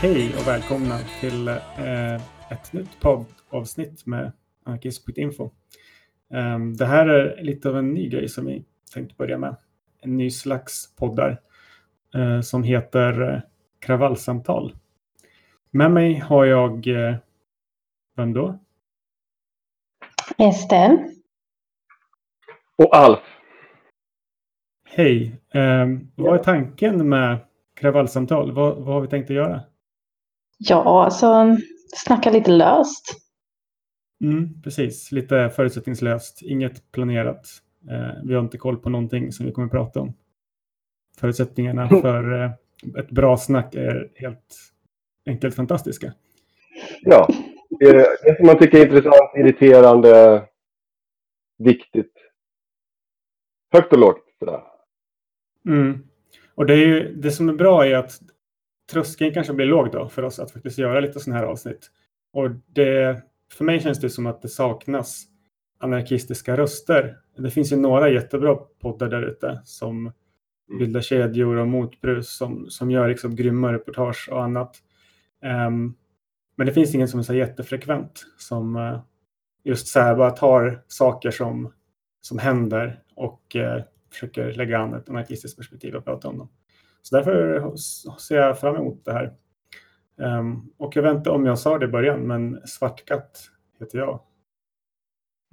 Hej och välkomna till eh, ett nytt poddavsnitt med anarkism.info. Um, det här är lite av en ny grej som vi tänkte börja med. En ny slags poddar eh, som heter eh, Kravallsamtal. Med mig har jag, eh, vem då? Ester. Och Alf. Hej. Um, vad är tanken med kravallsamtal? Vad, vad har vi tänkt att göra? Ja, alltså snacka lite löst. Mm, precis, lite förutsättningslöst, inget planerat. Eh, vi har inte koll på någonting som vi kommer att prata om. Förutsättningarna för eh, ett bra snack är helt enkelt fantastiska. Ja, det, det som man tycker är intressant, irriterande, viktigt. Högt och lågt. Sådär. Mm. Och det, är ju, det som är bra är att tröskeln kanske blir låg då för oss att faktiskt göra lite sådana här avsnitt. Och det, för mig känns det som att det saknas anarkistiska röster. Det finns ju några jättebra poddar där ute som bildar kedjor och motbrus som, som gör liksom grymma reportage och annat. Um, men det finns ingen som är så jättefrekvent som uh, just så här bara tar saker som, som händer och uh, försöker lägga an ett anarkistiskt perspektiv och prata om dem. Så därför ser jag fram emot det här. Um, och jag vet inte om jag sa det i början, men Svartkatt heter jag.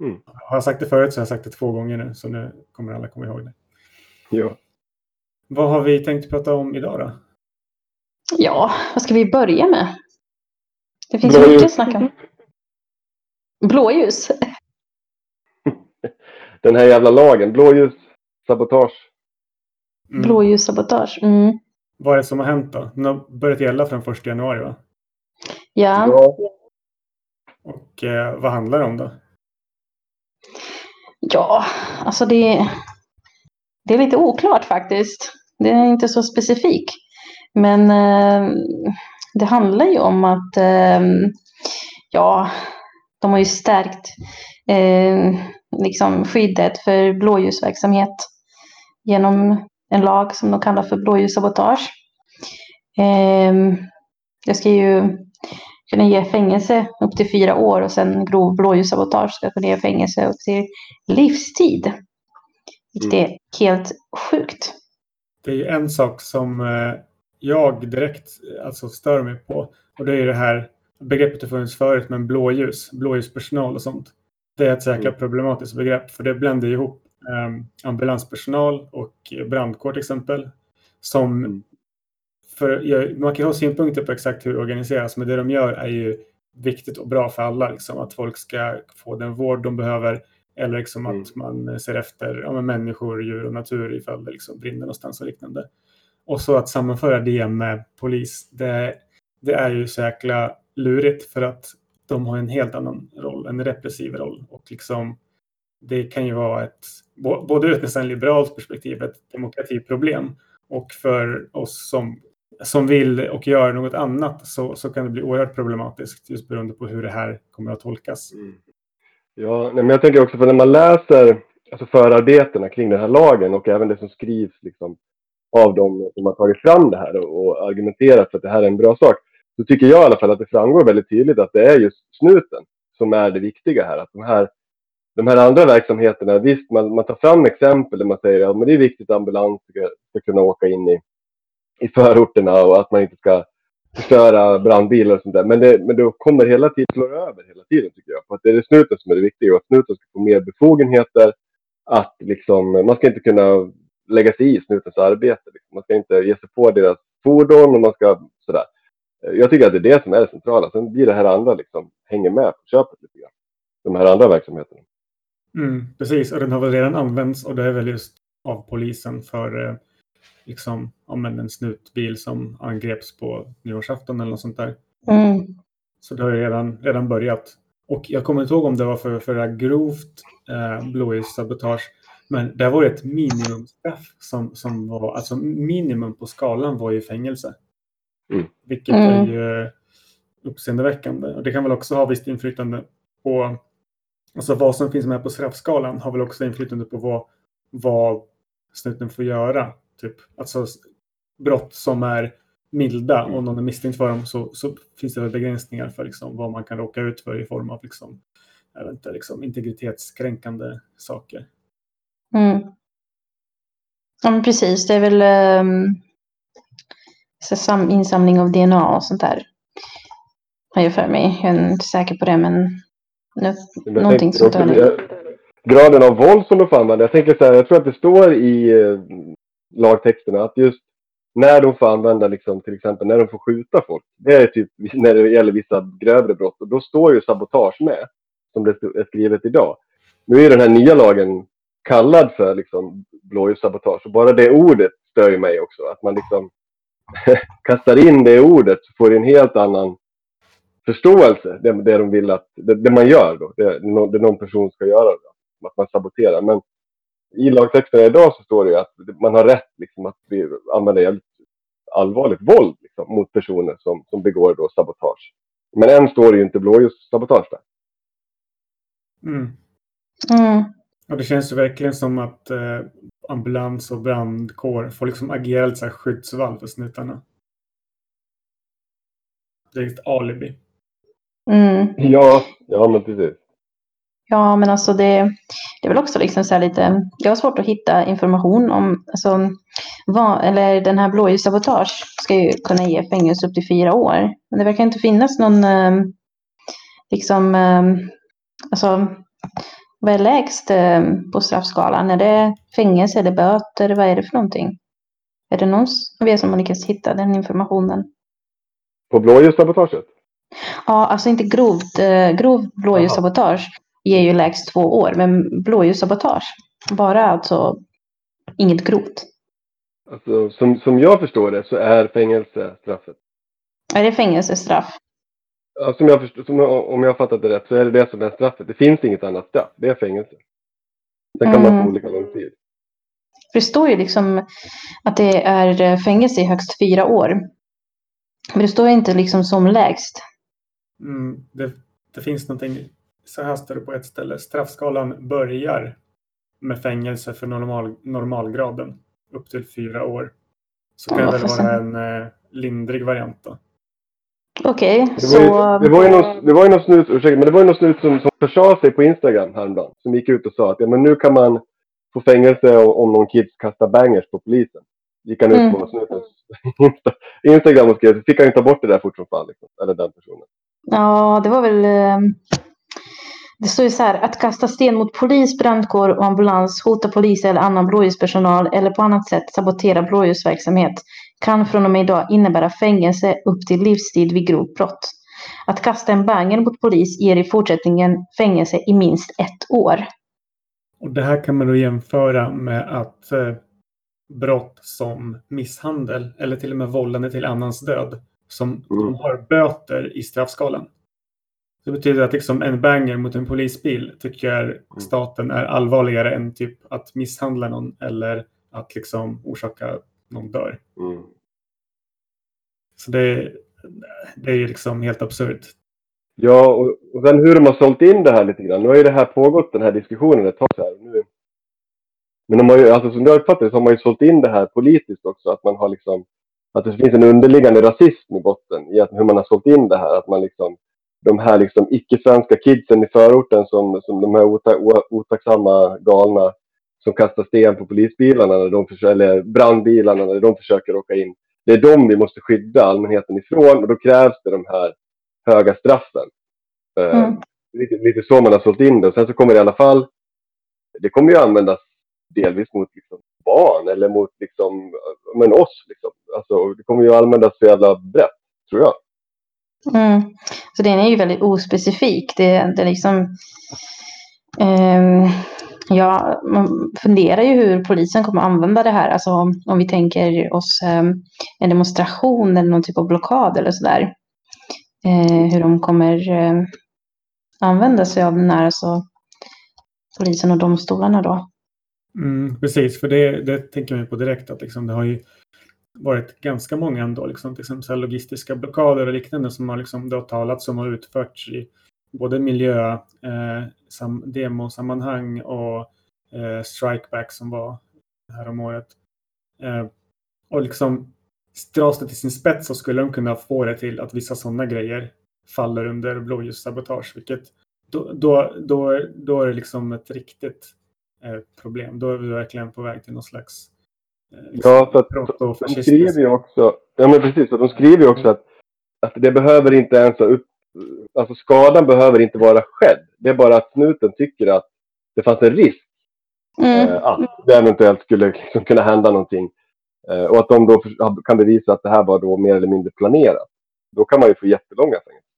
Mm. Har jag sagt det förut så har jag sagt det två gånger nu, så nu kommer alla komma ihåg det. Ja. Vad har vi tänkt prata om idag då? Ja, vad ska vi börja med? Det finns Blåljus. mycket att snacka om. Blåljus. Den här jävla lagen, blåljus, sabotage. Mm. Blåljussabotage. Mm. Vad är det som har hänt då? Den har börjat gälla från 1 januari va? Ja. ja. Och eh, vad handlar det om då? Ja, alltså det, det är lite oklart faktiskt. Det är inte så specifik. Men eh, det handlar ju om att eh, ja, de har ju stärkt eh, liksom skyddet för blåljusverksamhet genom en lag som de kallar för blåljussabotage. Eh, det ska ju kunna ge fängelse upp till fyra år och sen grov blåljussabotage ska kunna ge fängelse upp till livstid. Vilket mm. är helt sjukt. Det är ju en sak som eh, jag direkt alltså, stör mig på. Och det är det här begreppet har funnits förut, men blåljus, blåljuspersonal och sånt. Det är ett så jäkla mm. problematiskt begrepp, för det bländar ihop eh, ambulanspersonal och brandkår till exempel. Som mm. för, man kan ha synpunkter på exakt hur det organiseras, men det de gör är ju viktigt och bra för alla. Liksom, att folk ska få den vård de behöver eller liksom mm. att man ser efter ja, människor, djur och natur ifall det liksom brinner någonstans och liknande. Och så att sammanföra det med polis, det, det är ju så jäkla lurigt för att de har en helt annan roll, en repressiv roll. Och liksom, det kan ju vara ett, både ur ett liberalt perspektiv, ett demokratiproblem. Och för oss som, som vill och gör något annat så, så kan det bli oerhört problematiskt just beroende på hur det här kommer att tolkas. Mm. Ja, men jag tänker också för när man läser alltså förarbetena kring den här lagen och även det som skrivs liksom, av dem som har tagit fram det här och, och argumenterat för att det här är en bra sak. Så tycker jag i alla fall att det framgår väldigt tydligt att det är just snuten som är det viktiga här. Att de här, de här andra verksamheterna, visst man, man tar fram exempel där man säger att ja, det är viktigt att ambulans ska, ska kunna åka in i, i förorterna och att man inte ska förstöra brandbilar och sånt där. Men det, men det kommer hela tiden slå över hela tiden tycker jag. För att det är snuten som är det viktiga och att snuten ska få mer befogenheter. Att liksom, man ska inte kunna lägga sig i snutens arbete. Liksom. Man ska inte ge sig på deras fordon och man ska sådär. Jag tycker att det är det som är det centrala. Sen blir det här andra liksom, hänger med på köpet lite grann. De här andra verksamheterna. Mm, precis, och den har väl redan använts och det är väl just av polisen för liksom, om en snutbil som angreps på nyårsafton eller något sånt där. Mm. Så det har ju redan, redan börjat. Och jag kommer inte ihåg om det var för, för grovt eh, blåljussabotage. Men det var ett minimumstraff som, som var, alltså minimum på skalan var ju fängelse. Mm. Vilket Mm. är ju uppseendeväckande. Och det kan väl också ha visst inflytande på, alltså vad som finns med på straffskalan har väl också inflytande på vad, vad snuten får göra. Typ, alltså brott som är milda och någon är misstänkt för dem så, så finns det väl begränsningar för liksom, vad man kan råka ut för i form av liksom, jag vet inte, liksom, integritetskränkande saker. Mm. Ja, men precis. Det är väl um, insamling av DNA och sånt där. Har jag för mig. Jag är inte säker på det, men nu, någonting sånt där. Graden av våld som de får använda. Jag tänker så här, jag tror att det står i eh, lagtexterna att just när de får använda liksom, till exempel när de får skjuta folk. Det är typ när det gäller vissa grövre brott. Och då står ju sabotage med. Som det är skrivet idag. Nu är den här nya lagen kallad för liksom, blåljussabotage. Och bara det ordet stör ju mig också. Att man liksom kastar in det ordet så får det en helt annan förståelse. Det, det de vill att, det, det man gör då. Det, det någon person ska göra. Då, att man saboterar. Men i lagtexten idag så står det ju att man har rätt liksom, att vi använda jävligt allvarligt våld liksom, mot personer som, som begår då sabotage. Men än står det ju inte blåljussabotage där. Mm. Mm. Och det känns ju verkligen som att eh, ambulans och brandkår får liksom agera lite skyddsvall för snutarna. Det är ett alibi. Mm. Ja, ja men precis. Ja, men alltså det, det är väl också liksom så här lite, jag har svårt att hitta information om, alltså, vad, eller den här blåljussabotage ska ju kunna ge fängelse upp till fyra år. Men det verkar inte finnas någon, eh, liksom, eh, alltså, vad är lägst eh, på straffskalan? Är det fängelse eller böter? Vad är det för någonting? Är det någon av er som har lyckats hitta den informationen? På blåljussabotaget? Ja, alltså inte grovt, eh, grov blåljussabotage ger ju lägst två år, men blåljussabotage, bara alltså inget grovt. Alltså, som, som jag förstår det så är fängelse straffet. Är det fängelsestraff? Ja, som jag förstår, som, om jag har fattat det rätt så är det det som är straffet. Det finns inget annat straff. Det är fängelse. Sen kan man Mm. få olika lång tid. För det står ju liksom att det är eh, fängelse i högst fyra år. Men det står inte liksom som lägst. Mm, det, det finns någonting, så här står det på ett ställe. Straffskalan börjar med fängelse för normal, normalgraden upp till fyra år. Så kan Ja, det väl vara en eh, lindrig variant då. Okej, Det så... ju, det, var ju någon, det var ju någon snut, ursäkta, men det var ju någon snut som, som försa sig på Instagram häromdagen. Som gick ut och sa att ja, men nu kan man få fängelse om, om någon kids kastar bangers på polisen. Gick han ut Mm. på snutens Insta, Instagram och skrev, fick han ju ta bort det där fort som fan. Liksom, eller den personen. Ja, det var väl... Eh, det står ju så här, att kasta sten mot polis, brandkår och ambulans, hota polis eller annan blåljuspersonal eller på annat sätt sabotera blåljusverksamhet kan från och med idag innebära fängelse upp till livstid vid grovt brott. Att kasta en banger mot polis ger i fortsättningen fängelse i minst ett år. Och det här kan man då jämföra med att eh, brott som misshandel eller till och med vållande till annans död som Mm. har böter i straffskalan. Det betyder att liksom en banger mot en polisbil tycker staten är allvarligare än typ att misshandla någon eller att liksom orsaka någon dör. Mm. Så det, det är ju liksom helt absurt. Ja, och, och sen hur de har sålt in det här lite grann. Nu har ju det här pågått, den här diskussionen ett tag så här. Nu, men de har ju, alltså som jag uppfattar det så har man ju sålt in det här politiskt också. Att man har liksom, att det finns en underliggande rasism i botten i att, hur man har sålt in det här. Att man liksom, de här liksom icke-svenska kidsen i förorten som, som de här ota, otacksamma galna som kastar sten på polisbilarna när de försöker, eller brandbilarna när de försöker åka in. Det är dem vi måste skydda allmänheten ifrån och då krävs det de här höga straffen. Eh, Mm. lite, lite så man har sålt in det. Och sen så kommer det i alla fall, det kommer ju användas delvis mot liksom, barn eller mot liksom, men oss. Liksom. Alltså, det kommer ju användas så jävla brett, tror jag. Mm. Så den är ju väldigt ospecifik. Det, det liksom... eh, Ja, man funderar ju hur polisen kommer använda det här. Alltså om, om vi tänker oss eh, en demonstration eller någon typ av blockad eller sådär. Eh, hur de kommer eh, använda sig av den här, alltså polisen och domstolarna då. Mm, precis, för det, det tänker man på direkt att liksom, det har ju varit ganska många ändå, liksom, till exempel logistiska blockader och liknande som har liksom, det har talats om och utförts i både miljö, eh, sam, demosammanhang och eh, strikeback som var här om året. Eh, och liksom dras det till sin spets så skulle de kunna få det till att vissa sådana grejer faller under blåljussabotage, vilket då, då, då, då är det liksom ett riktigt problem. Då är vi verkligen på väg till någon slags liksom, ja, för att de skriver ju också, ja men precis, de skriver ju också att, att det behöver inte ens upp, alltså skadan behöver inte vara skedd. Det är bara att snuten tycker att det fanns en risk mm. eh, att det eventuellt skulle liksom kunna hända någonting. Eh, och att de då kan bevisa att det här var då mer eller mindre planerat. Då kan man ju få jättelånga fängelse.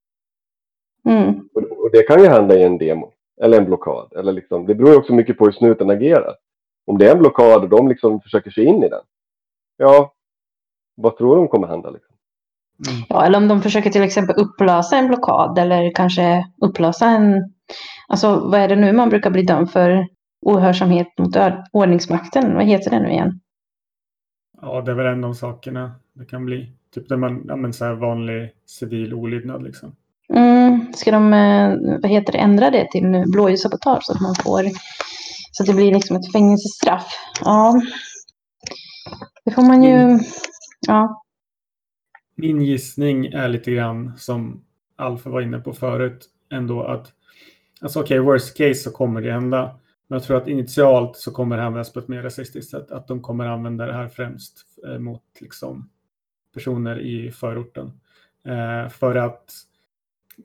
Mm. Och, och, det kan ju hända i en demo eller en blockad. Eller liksom, det beror också mycket på hur snuten agerar. Om det är en blockad och de liksom försöker sig in i den. Ja, vad tror de kommer hända? Liksom? Mm. Ja, eller om de försöker till exempel upplösa en blockad eller kanske upplösa en... Alltså vad är det nu man brukar bli dömd för? Ohörsamhet mot ordningsmakten. Vad heter det nu igen? Ja, det är väl en av sakerna det kan bli. Typ där man använder så här vanlig civil olydnad liksom. Mm, ska de, eh, vad heter det, ändra det till blåljussabotage så att man får, så att det blir liksom ett fängelsestraff? Ja, det får man ju, ja. Min gissning är lite grann som Alfa var inne på förut, ändå att, alltså okej, okay, worst case så kommer det hända. Men jag tror att initialt så kommer det användas på ett mer rasistiskt sätt. Att de kommer använda det här främst eh, mot liksom, personer i förorten. Eh, för att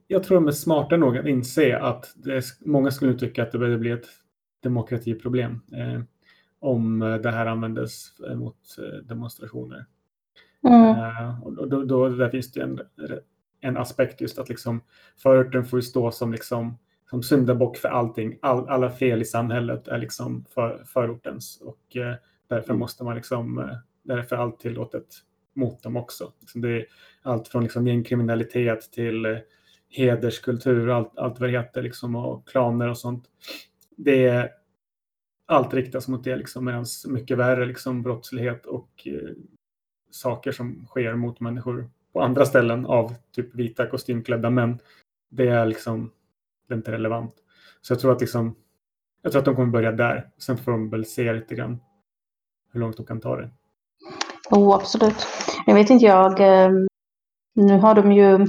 jag tror de är smarta nog att inse att det, många skulle tycka att det börjar bli ett demokratiproblem eh, om det här användes eh, mot eh, demonstrationer. Mm. Eh, och då, då, där finns det en, en aspekt just att liksom förorten får stå som liksom som syndabock för allting. All, alla fel i samhället är liksom för, förortens och eh, därför mm. måste man liksom, eh, därför är allt tillåtet mot dem också. Liksom det är allt från liksom gängkriminalitet till eh, hederskultur, allt, allt vad det heter, liksom, och klaner och sånt. Det är, allt riktas mot det, liksom, medan mycket värre liksom, brottslighet och eh, saker som sker mot människor på andra ställen av typ vita kostymklädda män. Det är liksom det är inte relevant. Så jag tror att liksom, jag tror att de kommer börja där. Sen får de väl se lite grann hur långt de kan ta det. Oh, absolut. Jag vet inte jag. Eh, nu har de ju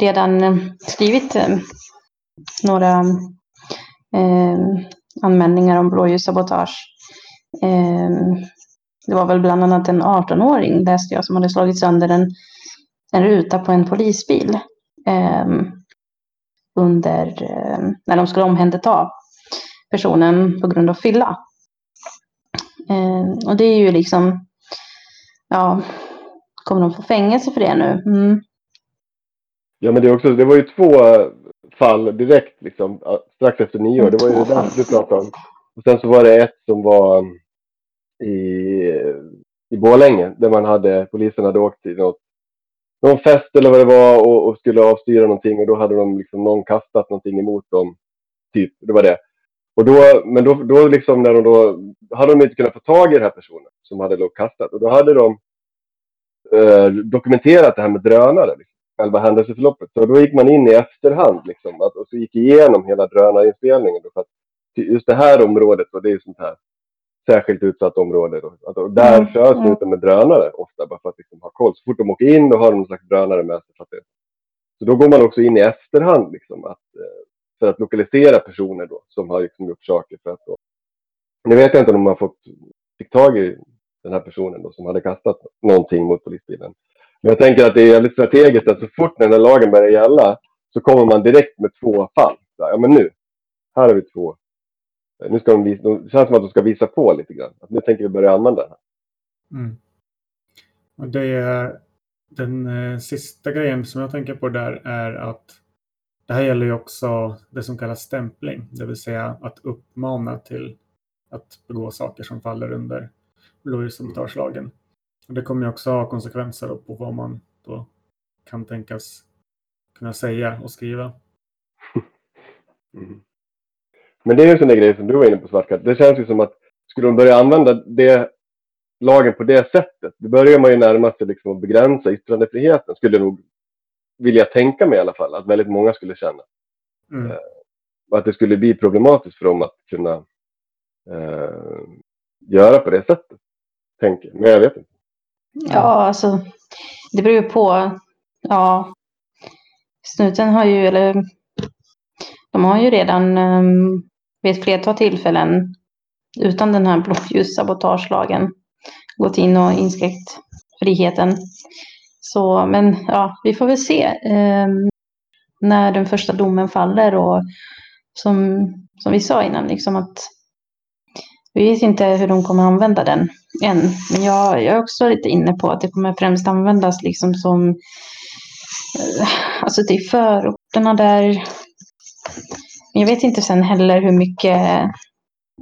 redan eh, skrivit eh, några eh, anmälningar om blåljussabotage. Eh, det var väl bland annat en 18-åring, läste jag, som hade slagit sönder en, en ruta på en polisbil. Eh, under, eh, när de skulle omhänderta personen på grund av fylla. Eh, och det är ju liksom, ja, kommer de få fängelse för det nu? Mm. Ja, men det, är också, det var ju två fall direkt liksom, strax efter nyår. Det var ju det där du pratade om. Och sen så var det ett som var um, i, i Borlänge där man hade, polisen hade åkt till något, någon fest eller vad det var och, och skulle avstyra någonting och då hade de liksom någon kastat någonting emot dem. Typ, det var det. Och då, men då, då liksom när de då, hade de inte kunnat få tag i den här personen som hade då kastat och då hade de eh, dokumenterat det här med drönare. Liksom själva händelseförloppet. Så då gick man in i efterhand liksom, att, och så gick igenom hela drönarinspelningen. Då, för att just det här området, och det är sånt här särskilt utsatt område. Då, och där mm. körs mm. ute med drönare ofta, bara för att liksom, ha koll. Så fort de åker in, då har de någon slags drönare med sig. För att det, så då går man också in i efterhand liksom, att, eh, för att lokalisera personer då, som har liksom, gjort saker. För att, då, nu vet jag inte om man fått, fick tag i den här personen då, som hade kastat någonting mot polisbilen. Men jag tänker att det är jävligt strategiskt att så fort den här lagen börjar gälla så kommer man direkt med två fall. Ja, men nu, här har vi två. Eh, nu ska de visa, det känns som att de ska visa på lite grann. Att nu tänker vi börja använda det här. Mm. Och det är den eh, sista grejen som jag tänker på där är att det här gäller ju också det som kallas stämpling, det vill säga att uppmana till att begå saker som faller under blåljussabotage det kommer ju också ha konsekvenser på vad man då kan tänkas kunna säga och skriva. Mm. Men det är ju en sån där grej som du var inne på Svartkatt. Det känns ju som att skulle de börja använda det, lagen på det sättet, då börjar man ju närma sig liksom att begränsa yttrandefriheten. Skulle jag nog vilja tänka mig i alla fall, att väldigt många skulle känna. Mm. Eh, och att det skulle bli problematiskt för dem att kunna eh, göra på det sättet. Tänker Men jag vet inte. Ja, alltså det beror ju på. Ja, snuten har ju, eller de har ju redan um, vid ett flertal tillfällen utan den här blåljussabotagelagen gått in och inskränkt friheten. Så, men ja, vi får väl se um, när den första domen faller och som, som vi sa innan, liksom att vi vet inte hur de kommer använda den än. Men jag, jag är också lite inne på att det kommer främst användas liksom som eh, alltså till förorterna där. Men jag vet inte sen heller hur mycket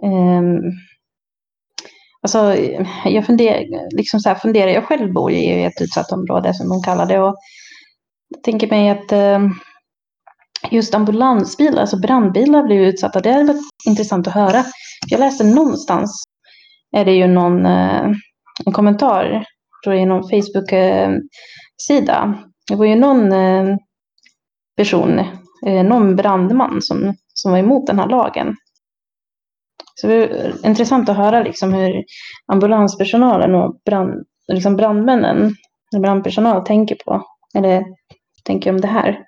um, Alltså, jag funderar, liksom så här, funderar, jag själv bor i ett utsatt område som de kallar det. Och jag tänker mig att um, just ambulansbilar, alltså brandbilar blir utsatta. Det är intressant att höra. Jag läste någonstans, är det ju någon eh, en kommentar, tror jag, i någon Facebook-sida. Eh, det var ju någon eh, person, eh, någon brandman som, som var emot den här lagen. Så det är intressant att höra liksom hur ambulanspersonalen och brand, liksom brandmännen, brandpersonal tänker på, eller tänker om det här.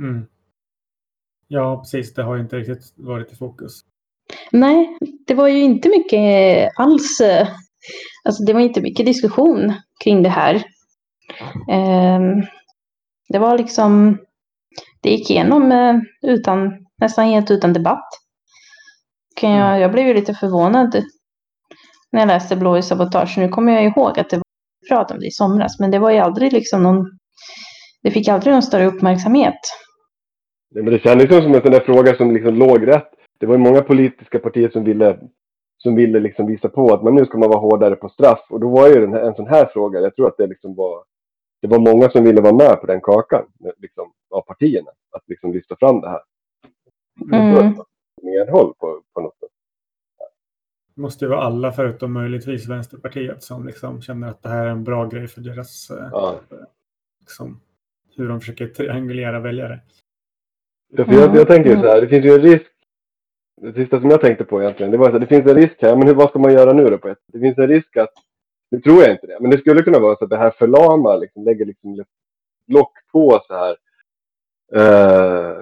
Mm. Ja, precis. Det har inte riktigt varit i fokus. Nej, det var ju inte mycket alls. Alltså det var inte mycket diskussion kring det här. Ehm, det var liksom, det gick igenom eh, utan, nästan helt utan debatt jag, mm. jag blev ju lite förvånad när jag läste Blå i sabotage. Nu kommer jag ihåg att det var prat om det i somras, men det var ju aldrig liksom någon, det fick aldrig någon större uppmärksamhet. Nej, men det kändes som en sån där fråga som liksom låg rätt. Det var ju många politiska partier som ville, som ville liksom visa på att man nu ska man vara hårdare på straff. Och då var ju här, en sån här fråga, jag tror att det liksom var, det var många som ville vara med på den kakan, liksom, av partierna, att liksom lyfta fram det här. Mm medhåll på, på något sätt. Det måste ju vara alla förutom möjligtvis Vänsterpartiet som liksom känner att det här är en bra grej för deras... Eh, ja. Liksom, hur de försöker triangulera väljare. Ja, för jag, jag tänker så här, det finns ju en risk. Det sista som jag tänkte på egentligen, det var att det finns en risk här. Men hur, vad ska man göra nu då? På ett? Det finns en risk att, nu tror jag inte det, men det skulle kunna vara så att det här förlamar, liksom, lägger liksom lock på så här eh,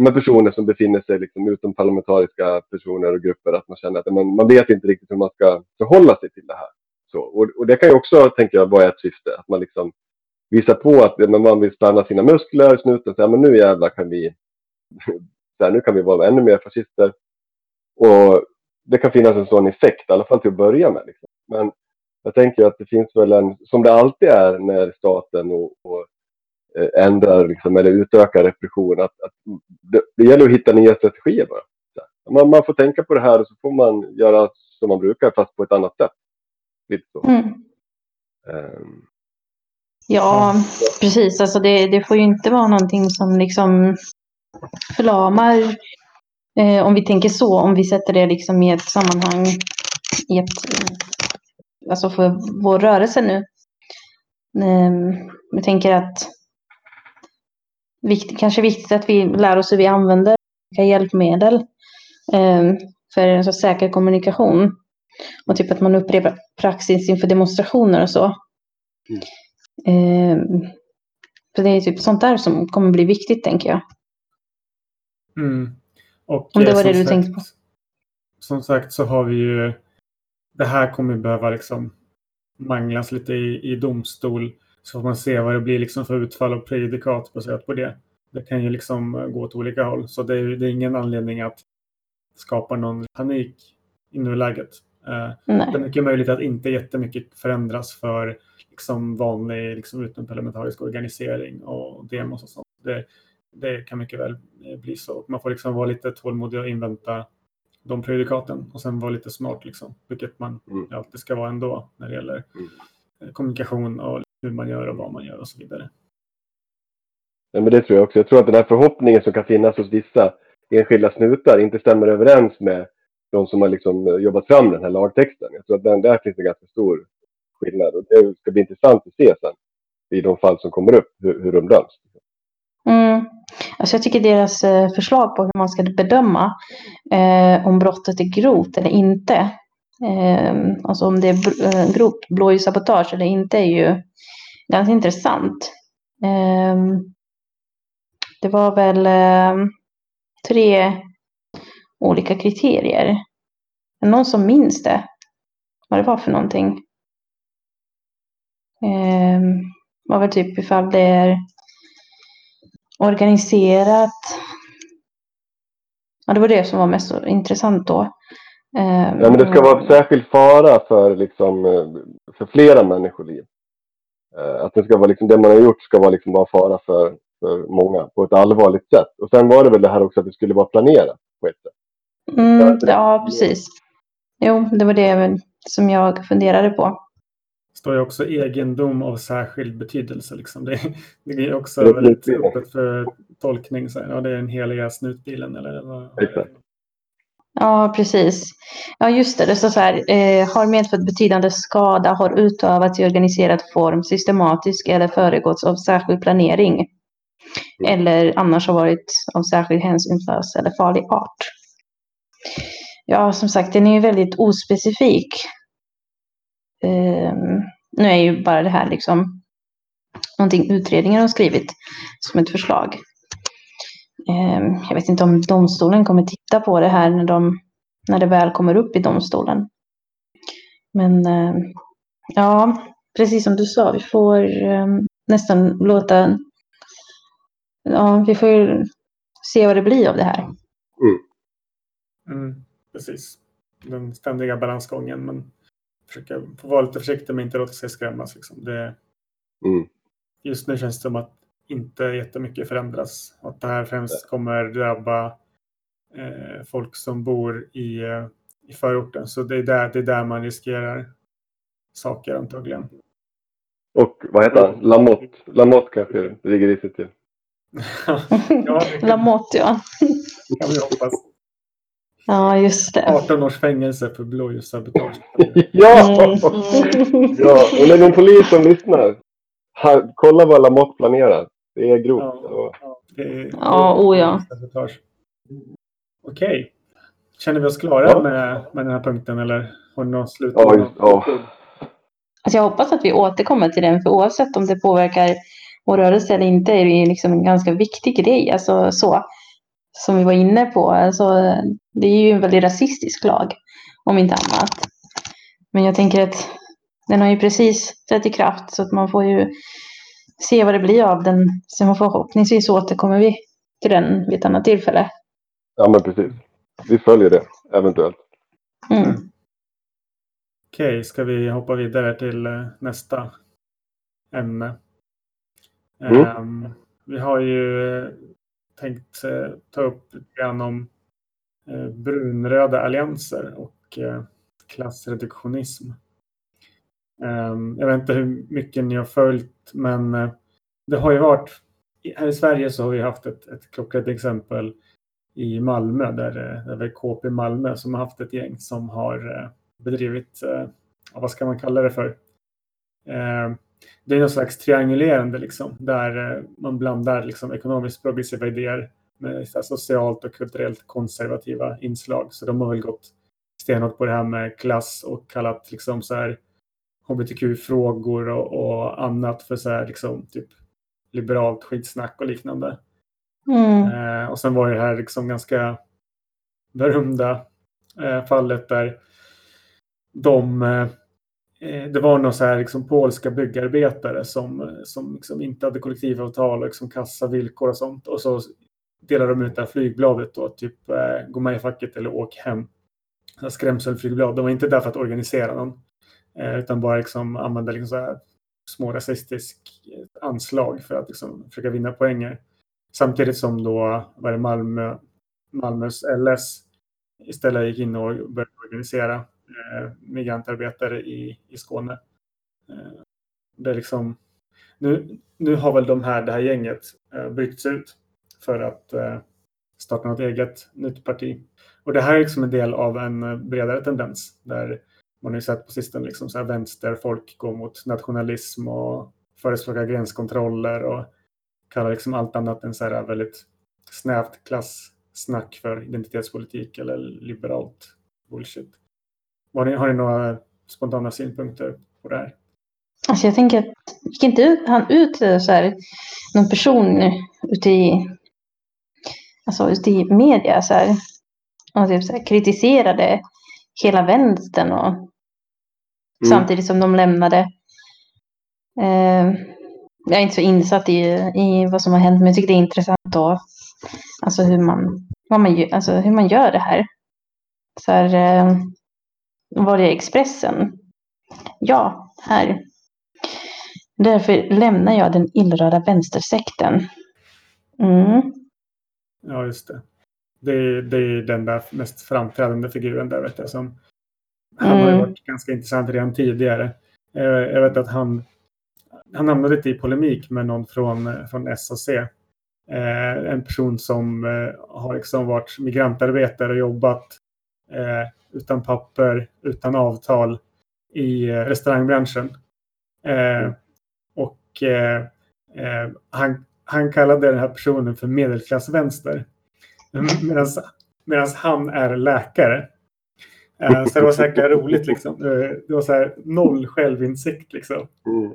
med personer som befinner sig liksom utom parlamentariska personer och grupper, att man känner att man, man vet inte riktigt hur man ska förhålla sig till det här. Så, och, och det kan ju också, tänker jag, vara ett syfte, att man liksom visar på att men man vill spänna sina muskler, snuten, säga men nu jävlar kan vi, där, nu kan vi vara ännu mer fascister. Och det kan finnas en sån effekt, i alla fall till att börja med. Liksom. Men jag tänker att det finns väl en, som det alltid är när staten och, och Eh, ändrar liksom, eller utökar repression. Att, att det, det, gäller att hitta nya strategier bara. Man, man, får tänka på det här och så får man göra som man brukar fast på ett annat sätt. Lite så. Mm. Um, ja, precis. Alltså det, det, får ju inte vara någonting som liksom förlamar. Eh, om vi tänker så, om vi sätter det liksom i ett sammanhang i ett, alltså för vår rörelse nu. Um, jag tänker att vikt, kanske viktigt att vi lär oss hur vi använder olika hjälpmedel eh, för en så säker kommunikation. Och typ att man upprepar praxis inför demonstrationer och så. Mm. Eh, för det är typ sånt där som kommer bli viktigt, tänker jag. Mm. Och, Om det var det du sagt, tänkte på. Som sagt så har vi ju... Det här kommer behöva liksom manglas lite i, i domstol så får man se vad det blir liksom för utfall och prejudikat baserat på det. Det kan ju liksom eh, gå åt olika håll. Så det är, det är ingen anledning att skapa någon panik i nuläget. Eh, det är mycket möjligt att inte jättemycket förändras för liksom vanlig liksom utomparlamentarisk organisering och demos och sånt. Det, det kan mycket väl eh, bli så. Man får liksom vara lite tålmodig och invänta de prejudikaten och sen vara lite smart, liksom, vilket man Mm. alltid ska vara ändå när det gäller Mm. eh, kommunikation och hur man gör och vad man gör och så vidare. Ja, men det tror jag också. Jag tror att den här förhoppningen som kan finnas hos vissa enskilda snutar inte stämmer överens med de som har liksom eh, jobbat fram den här lagtexten. Jag tror att den, där finns det ganska stor skillnad. Och det ska bli intressant att se sen i de fall som kommer upp hur, hur de döms. Mm. Alltså jag tycker deras eh, förslag på hur man ska bedöma eh, om brottet är grovt eller inte. Eh, alltså om det är eh, grovt blåljussabotage eller inte är ju ganska intressant. Eh, det var väl eh, tre olika kriterier. Är det någon som minns det? Vad det var för någonting? Eh, var väl typ ifall det är organiserat. Ja, det var det som var mest intressant då. Eh, Ja, men det ska vara särskild fara för, liksom, eh, för flera människoliv. Eh, Att det, ska vara liksom, det man har gjort ska vara, liksom, vara fara för, för många på ett allvarligt sätt. Och sen var det väl det här också att det skulle vara planerat på ett sätt. Mm, ja, precis. Jo, det var det som jag funderade på. Står ju också egendom av särskild betydelse. Liksom. Det, det är också Det är väldigt öppet för tolkning. Så ja, det är den heliga snutbilen eller vad? Exakt. Ja, precis. Ja, just det. Det så här. Eh, har medfört betydande skada, har utövats i organiserad form, systematisk eller föregåtts av särskild planering. Eller annars har varit av särskild hänsynslös eller farlig art. Ja, som sagt, den är ju väldigt ospecifik. Ehm, nu är ju bara det här liksom någonting utredningen har skrivit som ett förslag. Ehm, jag vet inte om domstolen kommer titta på det här när, de, när det väl kommer upp i domstolen. Men ehm, ja, precis som du sa, vi får ehm, nästan låta... Ja, vi får ju se vad det blir av det här. Mm, precis. Den ständiga balansgången. Men försöka vara lite försiktig men inte låta sig skrämmas. Liksom. Det, Mm. just nu känns det som att inte jättemycket förändras. Att det här främst kommer drabba eh, folk som bor i, i förorten. Så det är, där, det är där man riskerar saker antagligen. Och vad heter han? Lamotte. Lamotte kanske det ligger i sig till. ja, det kan, Lamotte, ja. kan vi hoppas. Ja, just det. 18 års fängelse för blåljussabotage. ja! Mm. ja! Och det är någon polis som lyssnar. Ha, kolla vad Lamotte planerar. Det är grovt. Ja. Ja, det är, Ja, oh ja. Okej. Känner vi oss klara Ja. med, med den här punkten eller har ni något slut? Ja, just, ja. Alltså jag hoppas att vi återkommer till den, för oavsett om det påverkar vår rörelse eller inte är det liksom en ganska viktig grej. Alltså så, som vi var inne på. Alltså, det är ju en väldigt rasistisk lag, om inte annat. Men jag tänker att den har ju precis trätt i kraft, så att man får ju se vad det blir av den. Sen förhoppningsvis återkommer vi till den vid ett annat tillfälle. ja, men precis. Vi följer det, eventuellt. Mm. Okej, ska vi hoppa vidare till eh, nästa ämne? Mm. Ehm, vi har ju eh, tänkt eh, ta upp lite grann om eh, brunröda allianser och eh, klassreduktionism. Ehm, jag vet inte hur mycket ni har följt, men det har ju varit här i Sverige så har vi haft ett, ett klockrent exempel i Malmö där det är KP Malmö som har haft ett gäng som har bedrivit, vad ska man kalla det för? Ehm, det är någon slags triangulerande liksom, där eh, man blandar liksom, ekonomiskt progressiva idéer med socialt och kulturellt konservativa inslag. Så de har väl gått stenhårt på det här med klass och kallat liksom så här hbtq-frågor och, och annat för så här liksom typ liberalt skitsnack och liknande. Mm. Eh, och sen var det här liksom ganska berömda eh, fallet där de eh, Eh, det var några så här liksom polska byggarbetare som, som liksom inte hade kollektivavtal och liksom kassa villkor och sånt. Och så delade de ut det här flygbladet då, typ eh, gå med i facket eller åk hem. Så skrämselflygblad. De var inte där för att organisera någon. Eh, utan bara liksom använda liksom så här små rasistisk eh, anslag för att liksom försöka vinna poänger. Samtidigt som då var det Malmö, Malmös LS istället gick in och började organisera Eh, migrantarbetare i, i Skåne. Eh, det är liksom, nu, nu har väl de här, det här gänget eh, brytts ut för att eh, starta något eget nytt parti. Och det här är liksom en del av en eh, bredare tendens där man har ju sett på sistone liksom så här vänsterfolk gå mot nationalism och förespråka gränskontroller och kallar liksom allt annat än så här väldigt snävt klassnack för identitetspolitik eller liberalt bullshit. Har ni, har ni några spontana synpunkter på det här? Alltså jag tänker att gick inte ut, han ut så här, någon person ute i, alltså ute i media så här, och typ så här, kritiserade hela vänstern och mm. samtidigt som de lämnade. Eh, jag är inte så insatt i, i vad som har hänt men jag tycker det är intressant då. Alltså hur man, vad man, alltså hur man gör det här. Så här, eh, var det Expressen? Ja, här. Därför lämnar jag den illröda vänstersekten. Mm. Ja, just det. Det är, det är den där mest framträdande figuren där vet jag. Som, han mm. har ju varit ganska intressant redan tidigare. Jag vet att han, han hamnade lite i polemik med någon från, från SAC. Eh, en person som eh, har liksom varit migrantarbetare och jobbat eh, utan papper, utan avtal i eh, restaurangbranschen. Eh, och eh, eh, han, han kallade den här personen för medelklassvänster. Medan han är läkare. Uh, så det var så här roligt liksom. Det var så här noll självinsikt liksom. Mm.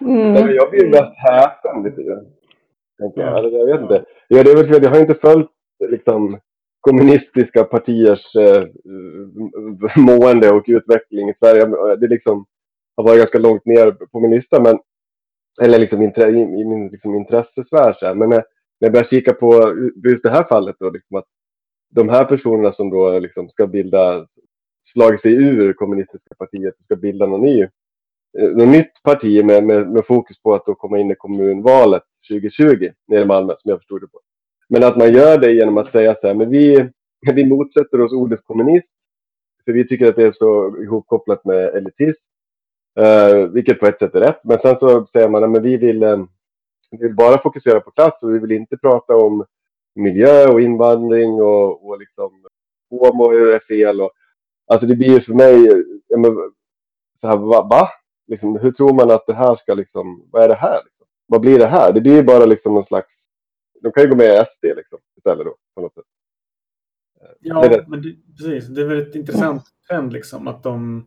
Mm. Jag blir mest häpen lite grann. Ja. Jag vet inte. Ja, det är väl, jag har inte följt liksom, kommunistiska partiers eh, mående och utveckling i Sverige. Det liksom, har varit ganska långt ner på min lista, men, eller liksom i, i min liksom, intressesfär. Men när, när jag börjar kika på just det här fallet, då, liksom att de här personerna som då liksom ska bilda, slagit sig ur kommunistiska partiet, ska bilda något, ny, eh, något nytt parti med, med, med fokus på att då komma in i kommunvalet 2020 nere i Malmö, som jag förstod det på. Men att man gör det genom att säga så här, men vi, vi motsätter oss ordet kommunist, för vi tycker att det är så ihopkopplat med elitism, uh, vilket på ett sätt är rätt. Men sen så säger man att vi vill, eh, vi vill bara fokusera på klass och vi vill inte prata om miljö och invandring och, och liksom homo är fel. Och, alltså det blir ju för mig, men, så här, va? va? Liksom, hur tror man att det här ska liksom, vad är det här? Liksom? Vad blir det här? Det blir ju bara liksom någon slags, de kan ju gå med i SD liksom istället då på något sätt. Ja, det men det, precis. Det är väl ett intressant trend liksom att de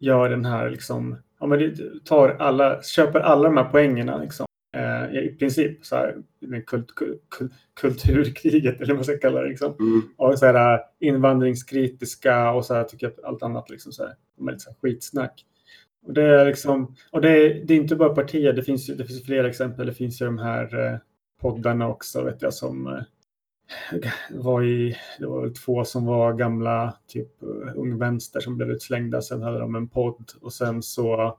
gör den här liksom, ja men tar alla, köper alla de här poängerna liksom eh, i princip så här, kult, kult, kulturkriget eller vad man ska kalla det. Liksom. Mm. Och så här, invandringskritiska och så här, tycker jag allt annat liksom, så här, med lite så här, skitsnack. Och det är liksom, och det är, det är inte bara partier, det finns, det finns flera exempel. Det finns ju de här eh, poddarna också vet jag som eh, var i, det var väl två som var gamla typ eh, Ung Vänster som blev utslängda. Sen hade de en podd och sen så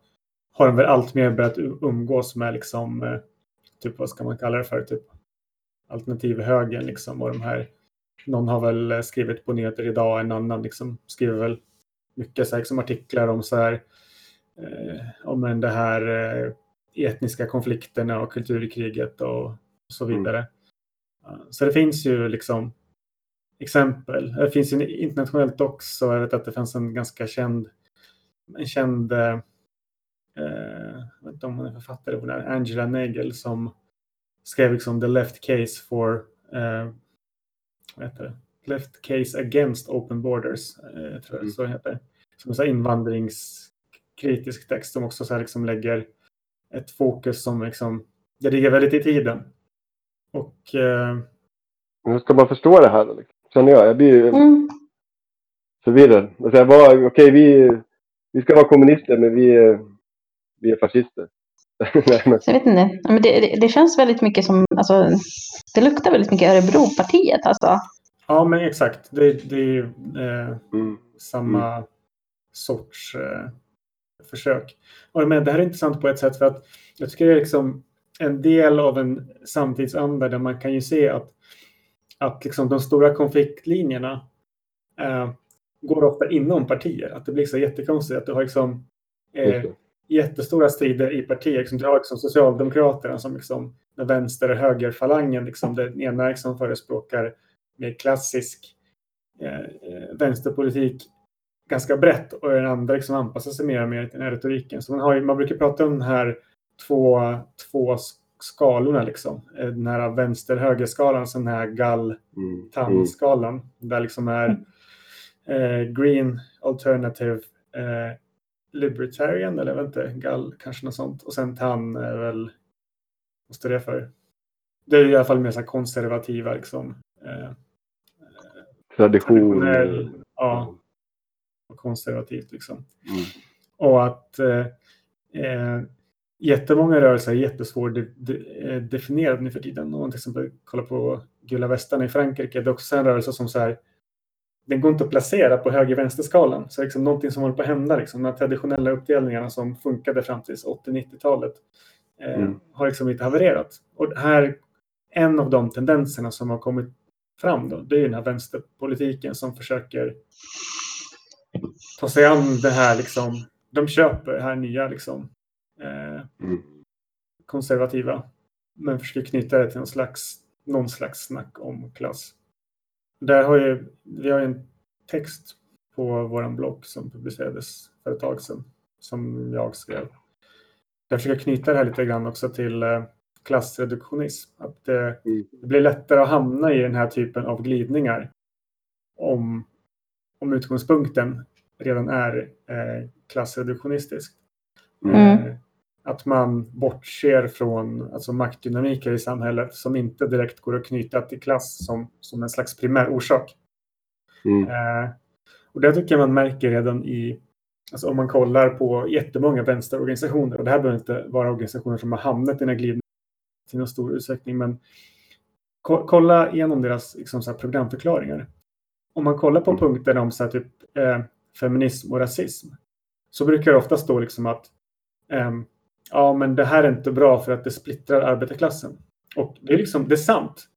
har de väl allt mer börjat umgås med liksom, eh, typ vad ska man kalla det för, typ alternativhögern liksom. Och de här, någon har väl skrivit på nyheter idag, en annan liksom skriver väl mycket så här, liksom artiklar om så här, eh, om det här eh, etniska konflikterna och kulturkriget och, och så vidare. Mm. Så det finns ju liksom exempel. Det finns ju internationellt också. Jag vet att det fanns en ganska känd, en känd eh, eh, jag vet inte om hon är författare, hon är Angela Nagel som skrev liksom the left case for, eh, vad heter det? Left case against open borders, eh, tror jag mm. så heter Som en invandringskritisk text som också så liksom lägger ett fokus som liksom, det ligger väldigt i tiden. Och... Eh, Hur ska man förstå det här? Liksom? Känner jag. Jag blir mm. förvirrad. Okej, okay, vi, vi ska vara kommunister men vi, vi är fascister. jag vet inte. Men det, det, det, känns väldigt mycket som, alltså, det luktar väldigt mycket Örebropartiet alltså. Ja, men exakt. Det, det är ju eh, mm. samma mm. sorts eh, försök. Och, men det här är intressant på ett sätt för att jag tycker det är liksom en del av en samtidsanda där man kan ju se att, att liksom de stora konfliktlinjerna eh, går ofta inom partier. Att det blir så jättekonstigt att du har liksom, eh, jättestora strider i partier. Liksom, du har liksom Socialdemokraterna som liksom, med vänster och högerfalangen, liksom, den ena liksom förespråkar mer klassisk eh, eh, vänsterpolitik ganska brett och den andra liksom anpassar sig mer och mer till den här retoriken. Så man, har, man brukar prata om de här två, två skalorna liksom. Eh, den här vänster-högerskalan, så den här gall-tand-skalan. Mm. Där liksom är eh, green alternative eh, libertarian eller jag vet inte, gall kanske något sånt. Och sen tan är väl, vad står det för? Det är i alla fall mer så konservativa liksom. Eh, Tradition. Ja. Och konservativt liksom. Mm. Och att eh, eh jättemånga rörelser är jättesvårdefinierade de, nu för tiden. Om man till exempel kollar på Gula västarna i Frankrike, det är också en rörelse som så här, den går inte att placera på höger-vänster-skalan. Så liksom någonting som håller på att hända, liksom, de traditionella uppdelningarna som funkade fram till 80-90-talet eh, mm. har liksom inte havererat. Och här, en av de tendenserna som har kommit fram då, det är den här vänsterpolitiken som försöker ta sig an det här liksom, de köper det här nya liksom eh, mm. konservativa. Men försöker knyta det till någon slags, någon slags snack om klass. Där har ju, vi har en text på vår blogg som publicerades för ett tag sedan som jag skrev. Jag försöker knyta det här lite grann också till eh, klassreduktionism. Att eh, mm. det blir lättare att hamna i den här typen av glidningar om, om utgångspunkten redan är eh, klassreduktionistisk. Mm. Eh, att man bortser från alltså, maktdynamiker i samhället som inte direkt går att knyta till klass som, som en slags primär orsak. Mm. Eh, och det tycker jag man märker redan i, alltså om man kollar på jättemånga vänsterorganisationer, och det här behöver inte vara organisationer som har hamnat i den här glidningen till någon stor utsträckning, men ko kolla igenom deras liksom, så programförklaringar. Om man kollar på mm. punkter om så här, typ, eh, feminism och rasism, så brukar det ofta stå liksom att um, ja, men det här är inte bra för att det splittrar arbetarklassen. Och det är liksom, det är sant.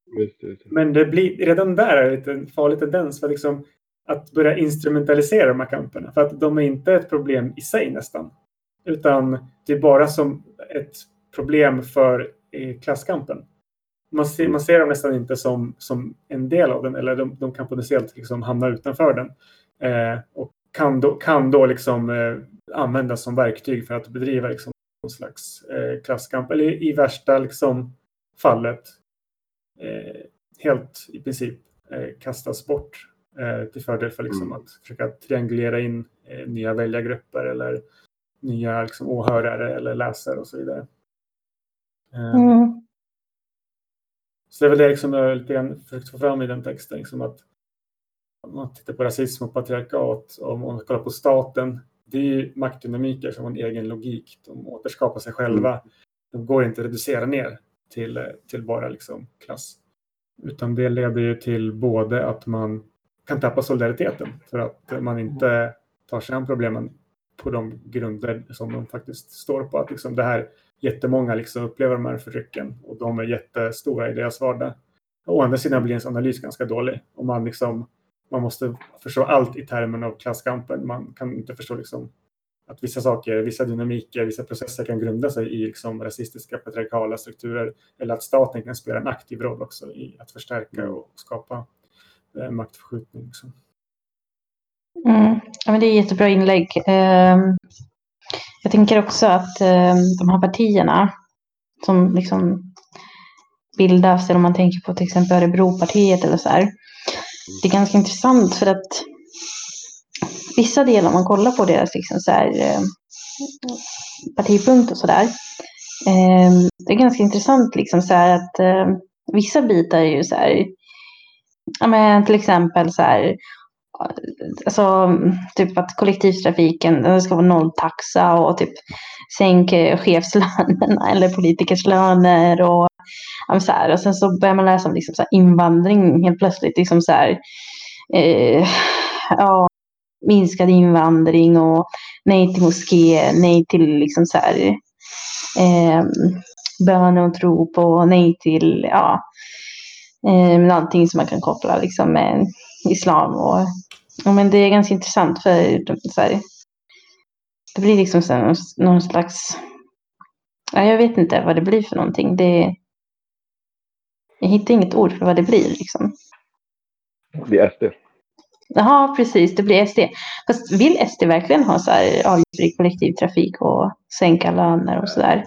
Men det blir, redan där är det en farlig tendens för liksom, att börja instrumentalisera de här kamperna. För att de är inte ett problem i sig nästan. Utan det är bara som ett problem för eh, klasskampen. Man ser, man ser dem nästan inte som, som en del av den, eller de, de kan potentiellt liksom hamna utanför den. Eh, och kan då, kan då liksom, eh, användas som verktyg för att bedriva liksom, någon slags eh, klasskamp. Eller i värsta liksom, fallet eh, helt i princip eh, kastas bort eh, till fördel för liksom, mm. att försöka triangulera in eh, nya väljargrupper eller nya liksom, åhörare eller läsare och så vidare. Eh, mm. Så det är väl det liksom jag lite grann försökt få fram i den texten. Liksom att om man tittar på rasism och patriarkat, om man kollar på staten, det är maktdynamiker som har en egen logik. De återskapar sig själva. Mm. De går inte att reducera ner till, till bara liksom klass. Utan det leder ju till både att man kan tappa solidariteten för att man inte tar sig an problemen på de grunder som de faktiskt står på. Att liksom det här, jättemånga liksom upplever de här förtrycken och de är jättestora i deras vardag. Å andra sidan blir ens analys ganska dålig. Om man liksom man måste förstå allt i termen av klasskampen. Man kan inte förstå liksom att vissa saker, vissa dynamiker, vissa processer kan grunda sig i liksom rasistiska patriarkala strukturer eller att staten kan spela en aktiv roll också i att förstärka mm. och skapa eh, maktförskjutning. Liksom. Mm. Ja, men det är jättebra inlägg. Eh, jag tänker också att eh, de här partierna som liksom bildas, eller om man tänker på till exempel Örebropartiet eller så här, det är ganska intressant för att vissa delar, om man kollar på deras liksom så här, eh, partipunkt och sådär. Eh, det är ganska intressant liksom så här att eh, vissa bitar är ju så här, ja men till exempel så här, alltså typ att kollektivtrafiken det ska vara nolltaxa och typ sänk eh, chefslönerna eller politikers löner och så här, och sen så börjar man läsa om liksom så invandring helt plötsligt. Liksom så här, eh, ja, minskad invandring och nej till moské, nej till liksom så här, eh, bön och tro på, nej till ja, eh, någonting som man kan koppla liksom, med islam. Och, och, men det är ganska intressant för så här, det blir liksom så här, någon slags, ja, jag vet inte vad det blir för någonting. Det, jag hittar inget ord för vad det blir. Liksom. Det blir SD. Jaha, precis. Det blir SD. Fast vill SD verkligen ha så här avgiftsfri kollektivtrafik och sänka löner och så där?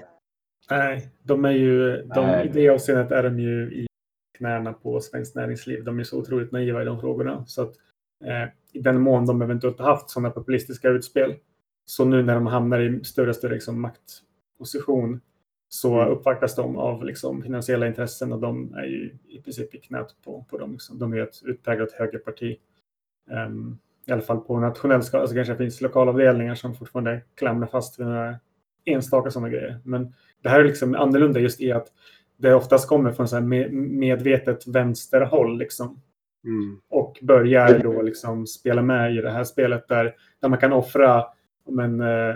Nej, de är ju, de, i det avseendet är de ju i knäna på svenskt näringsliv. De är så otroligt naiva i de frågorna. Så att, eh, I den mån de eventuellt har haft sådana populistiska utspel, så nu när de hamnar i större och större liksom, maktposition så mm. uppvaktas de av liksom, finansiella intressen och de är ju i princip i knät på, på dem. Liksom. De är ett utpräglat högerparti. Um, I alla fall på nationell skala. Alltså kanske finns lokalavdelningar som fortfarande klamrar fast vid några enstaka sådana grejer. Men det här är liksom annorlunda just i att det oftast kommer från så medvetet vänsterhåll. Liksom. Mm. Och börjar då liksom spela med i det här spelet där, där man kan offra men, eh,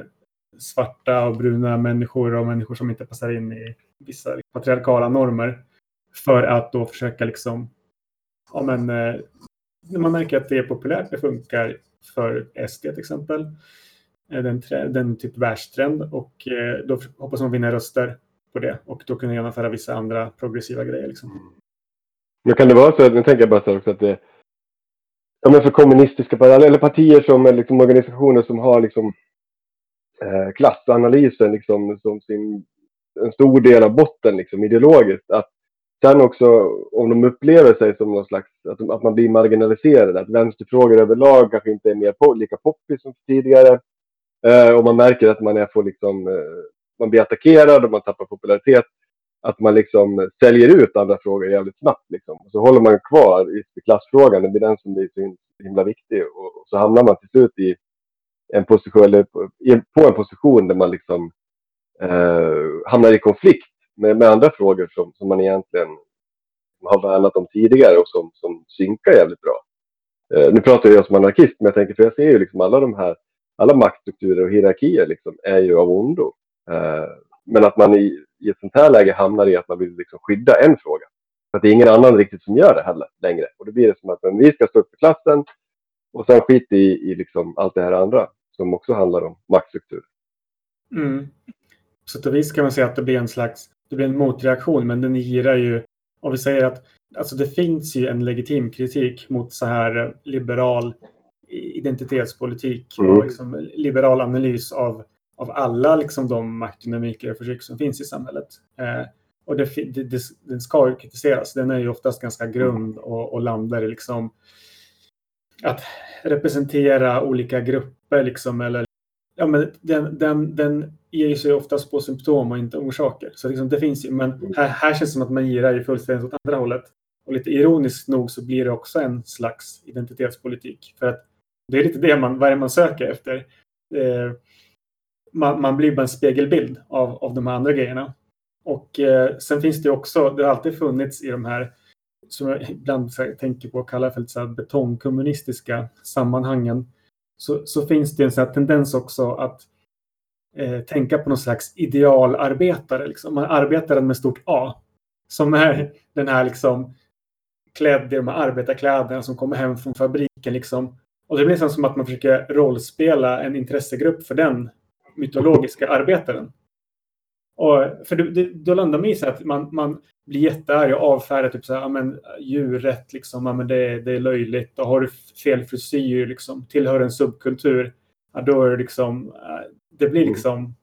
svarta och bruna människor och människor som inte passar in i vissa patriarkala normer. För att då försöka liksom, ja men, eh, när man märker att det är populärt, det funkar för SD till exempel, eh, den, den typ världstrend och eh, då hoppas man vinna röster på det och då kunna genomföra vissa andra progressiva grejer. Liksom. Men kan det vara så, nu tänker jag bara så också att det, ja men för kommunistiska eller partier som är liksom organisationer som har liksom eh, klassanalysen liksom som sin, en stor del av botten liksom ideologiskt. Att sen också om de upplever sig som någon slags, att, de, att man blir marginaliserad, att vänsterfrågor överlag kanske inte är mer på, lika poppis som tidigare. Eh, och man märker att man är får liksom, eh, man blir attackerad och man tappar popularitet. Att man liksom säljer ut andra frågor jävligt snabbt liksom. Så håller man kvar i klassfrågan, det blir den som blir så himla viktig. Och, så hamnar man till slut i en position, eller på en position där man liksom eh, hamnar i konflikt med, med andra frågor som, som man egentligen har värnat om tidigare och som, som synkar jävligt bra. Eh, nu pratar jag som anarkist, men jag tänker för jag ser ju liksom alla de här, alla maktstrukturer och hierarkier liksom är ju av ondo. Eh, men att man i, i ett sånt här läge hamnar i att man vill liksom skydda en fråga. För att det är ingen annan riktigt som gör det heller längre. Och då blir det som att men vi ska stå upp för klassen och sen skit i, i liksom allt det här andra som också handlar om maktstruktur. Mm. Så att vis kan man säga att det blir en slags det blir en motreaktion, men den girar ju om vi säger att alltså det finns ju en legitim kritik mot så här liberal identitetspolitik mm. och liksom liberal analys av, av alla liksom de maktdynamiker och förtryck som finns i samhället. Eh, och det, det, det, den ska ju kritiseras. Den är ju oftast ganska grund och, och landar i liksom att representera olika grupper liksom, eller ja, men den, den, den ger sig oftast på symptom och inte orsaker. Så liksom, det finns ju, men här, här känns det som att man girar ju fullständigt åt andra hållet. Och lite ironiskt nog så blir det också en slags identitetspolitik. För att det är lite det man, vad är man söker efter. Eh, man, man, blir bara en spegelbild av, av de här andra grejerna. Och eh, sen finns det också, det har alltid funnits i de här som jag ibland tänker på och kallar för lite så betongkommunistiska sammanhangen, så, så finns det en sån tendens också att eh, tänka på någon slags idealarbetare. Liksom. Man arbetar med stort A. Som är den här liksom klädd i de här arbetarkläderna som kommer hem från fabriken. Liksom. Och det blir liksom som att man försöker rollspela en intressegrupp för den mytologiska arbetaren. Och, för då, då landar man i så att man, man blir jättearg och avfärdar typ så här, men, djurrätt, liksom, men det, det är löjligt. Och har du fel frisyr, liksom, tillhör en subkultur, ja, då är det liksom, det blir mm. liksom,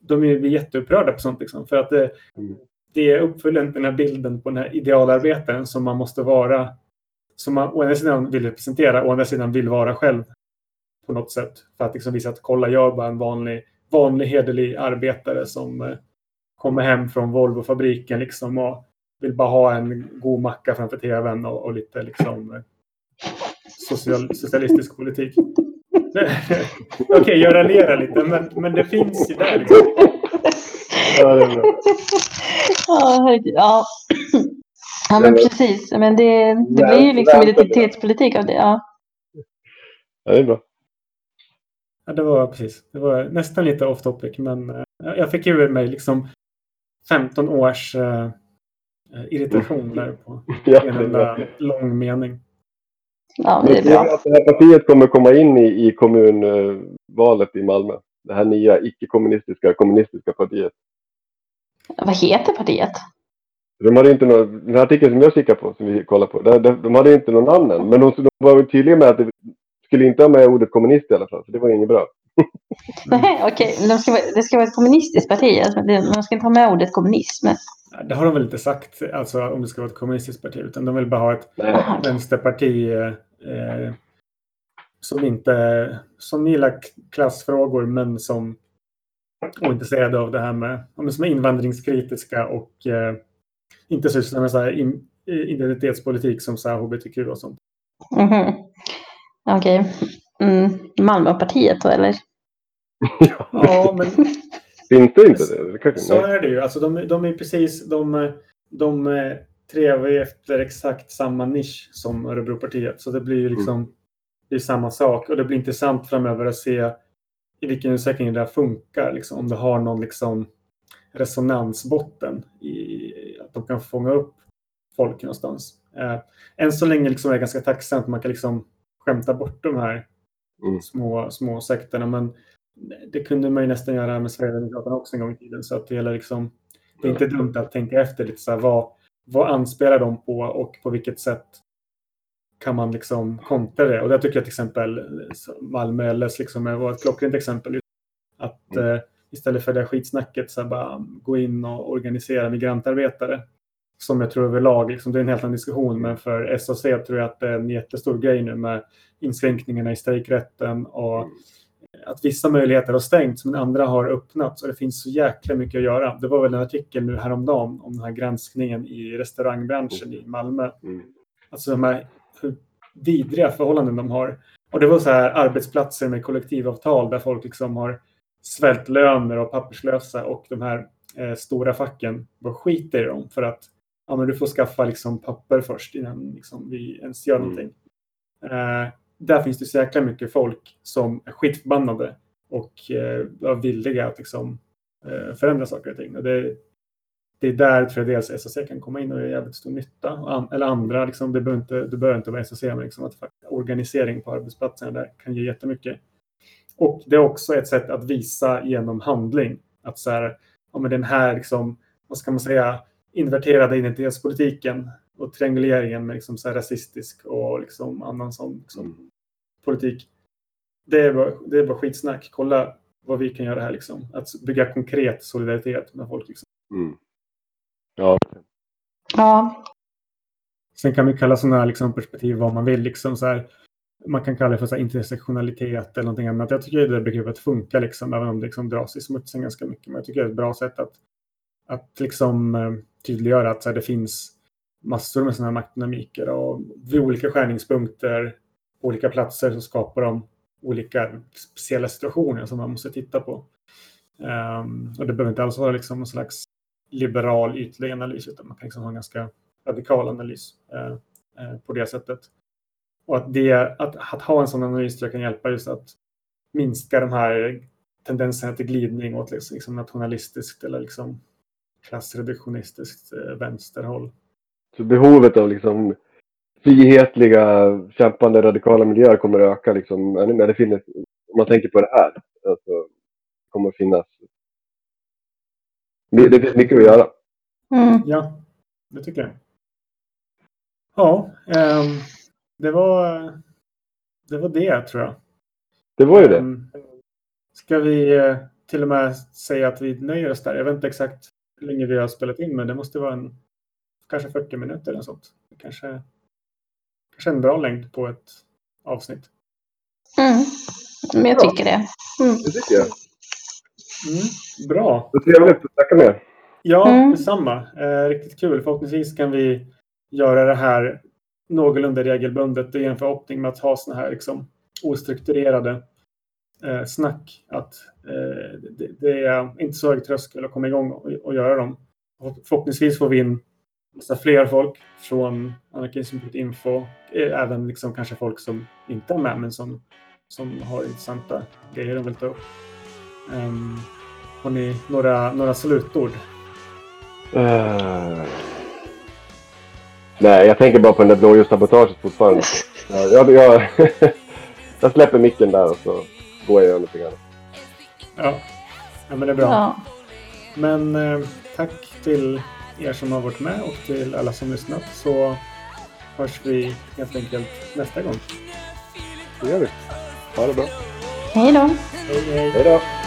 de blir jätteupprörda på sånt liksom. För att det, mm. det uppfyller inte den här bilden på den här idealarbetaren som man måste vara, som man å ena sidan vill representera, å andra sidan vill vara själv på något sätt. För att liksom visa att kolla, jag är bara en vanlig vanlig hederlig arbetare som eh, kommer hem från Volvofabriken liksom och vill bara ha en god macka framför tvn och, och lite liksom eh, social, socialistisk politik. Okej, okay, jag raljerar lite, men, men det finns ju där. Liksom. Ja, det är bra. Ja, ja. men precis. Men det, det blir ju liksom identitetspolitik av det. Ja. ja, det är bra. Ja, det var precis. Det var nästan lite off topic, men uh, jag fick ur mig liksom 15 års uh, irritation där på Ja, en enda lång mening. Ja, det är bra. att det här partiet kommer komma in i, i kommunvalet i Malmö. Det här nya icke-kommunistiska kommunistiska partiet. Vad heter partiet? De hade inte någon, den här artikeln som jag kikar på, som vi kollar på, de, de, de hade inte någon namn än. Men de, de var tydliga med att det skulle inte ha med ordet kommunist i alla fall, så det var inget bra. Nej, okej. men de ska vara- Det ska vara ett kommunistiskt parti. alltså, Man ska inte ha med ordet kommunism. Det har de väl inte sagt, alltså om det ska vara ett kommunistiskt parti, utan de vill bara ha ett Nej. Vänsterparti eh, som inte, som gillar klassfrågor men som ointresserade av det här med, som är invandringskritiska och eh, inte sysslar med så här in, identitetspolitik som så här hbtq och sånt. Mhm. Okej. Mm. Malmöpartiet då, eller? Ja, men det inte det? det kanske, så är det ju. Alltså de, de är precis, de, de eh, trevar ju efter exakt samma nisch som Örebropartiet. Så det blir ju liksom det är samma sak. Och det blir intressant framöver att se i vilken utsträckning det här funkar. Liksom, om det har någon liksom resonansbotten. I, att de kan fånga upp folk någonstans. Eh, än så länge liksom är det ganska tacksamt. Man kan liksom skämta bort de här Mm. små, små sekterna. Men det kunde man ju nästan göra med Sverigedemokraterna också en gång i tiden. Så att det, gäller liksom, det är inte dumt att tänka efter lite så här, vad, vad anspelar de på och på vilket sätt kan man liksom kontra det? Och där tycker jag till exempel Malmö LS liksom var ett klockrent exempel. Att eh, istället för det skitsnacket så här, bara gå in och organisera migrantarbetare. Som jag tror överlag, liksom, det är en helt annan diskussion, men för SAC tror jag att det är en jättestor grej nu med inskränkningarna i strejkrätten och att vissa möjligheter har stängts men andra har öppnats och det finns så jäkla mycket att göra. Det var väl en artikel nu häromdagen om den här granskningen i restaurangbranschen i Malmö. Mm. Alltså de här hur vidriga förhållanden de har. Och det var så här arbetsplatser med kollektivavtal där folk liksom har svältlöner och papperslösa och de här eh, stora facken bara skiter i dem för att ja, men du får skaffa liksom papper först innan liksom, vi ens gör Mm. någonting. Eh, där finns det så jäkla mycket folk som är skitförbannade och eh, villiga att liksom, eh, förändra saker och ting. Och det, det är där tror jag dels SAC kan komma in och göra jävligt stor nytta. An, eller andra, liksom, det, behöver inte, det behöver inte vara SAC, men liksom att organisering på arbetsplatserna där kan ge jättemycket. Och det är också ett sätt att visa genom handling att så här, ja, men den här, liksom, vad ska man säga, inverterade identitetspolitiken och trianguleringen med liksom så här rasistisk och liksom annan sån liksom, Mm. politik. Det är, bara, det är bara skitsnack. Kolla vad vi kan göra här. Liksom. Att bygga konkret solidaritet med folk. Liksom. Mm. Ja, Ja, Sen kan vi kalla sådana här liksom, perspektiv vad man vill. Liksom, så här, man kan kalla det för så här, intersektionalitet eller någonting annat. Jag tycker det begreppet funkar, liksom, även om det liksom, dras i smutsen ganska mycket. Men jag tycker det är ett bra sätt att, att liksom, eh, tydliggöra att så här, det finns massor med sådana här maktdynamiker. Och vid olika skärningspunkter på olika platser så skapar de olika speciella situationer som man måste titta på. Um, och det behöver inte alls vara liksom någon slags liberal ytlig analys utan man kan liksom ha en ganska radikal analys uh, uh, på det sättet. Och att, det, att, att ha en sån analys tror jag kan hjälpa just att minska de här tendenserna till glidning åt liksom, liksom nationalistiskt eller liksom klassreduktionistiskt eh, vänsterhåll. så behovet av liksom frihetliga, kämpande, radikala miljöer kommer att öka liksom ännu mer. Det finns, om man tänker på det här, alltså, det kommer att finnas. Det, det finns mycket att göra. mm. Ja, det tycker jag. Ja, ehm, det var det var det tror jag. Det var ju det. Ehm, Ska vi eh, till och med säga att vi nöjer oss där? Jag vet inte exakt hur länge vi har spelat in, men det måste vara en kanske 40 minuter eller något sånt. Kanske, kanske en bra längd på ett avsnitt. Mm. Men jag tycker det. Mm. Det tycker jag. Mm, bra. Det är trevligt att snacka med. Ja, Mm. detsamma. Eh, riktigt kul. Förhoppningsvis kan vi göra det här någorlunda regelbundet. Det är en förhoppning med att ha såna här liksom, ostrukturerade eh, snack. Att eh, det, det är inte så hög tröskel att komma igång och, och göra dem. Förhoppningsvis får vi in massa fler folk från anarkism.info. Eh, Även liksom kanske folk som inte är med men som, som har intressanta grejer de vill ta upp. Um, har ni några, några slutord? Eh, Nej, jag tänker bara på den där blåljussabotaget fortfarande. Ja, Jag, jag, jag släpper micken där och så går jag någonting annat. Ja. ja, men det är bra. Ja. Men eh, tack till er som har varit med och till alla som lyssnat så hörs vi helt enkelt nästa gång. Det gör vi. Ha det bra. Hej då. Hej hej! Hej då!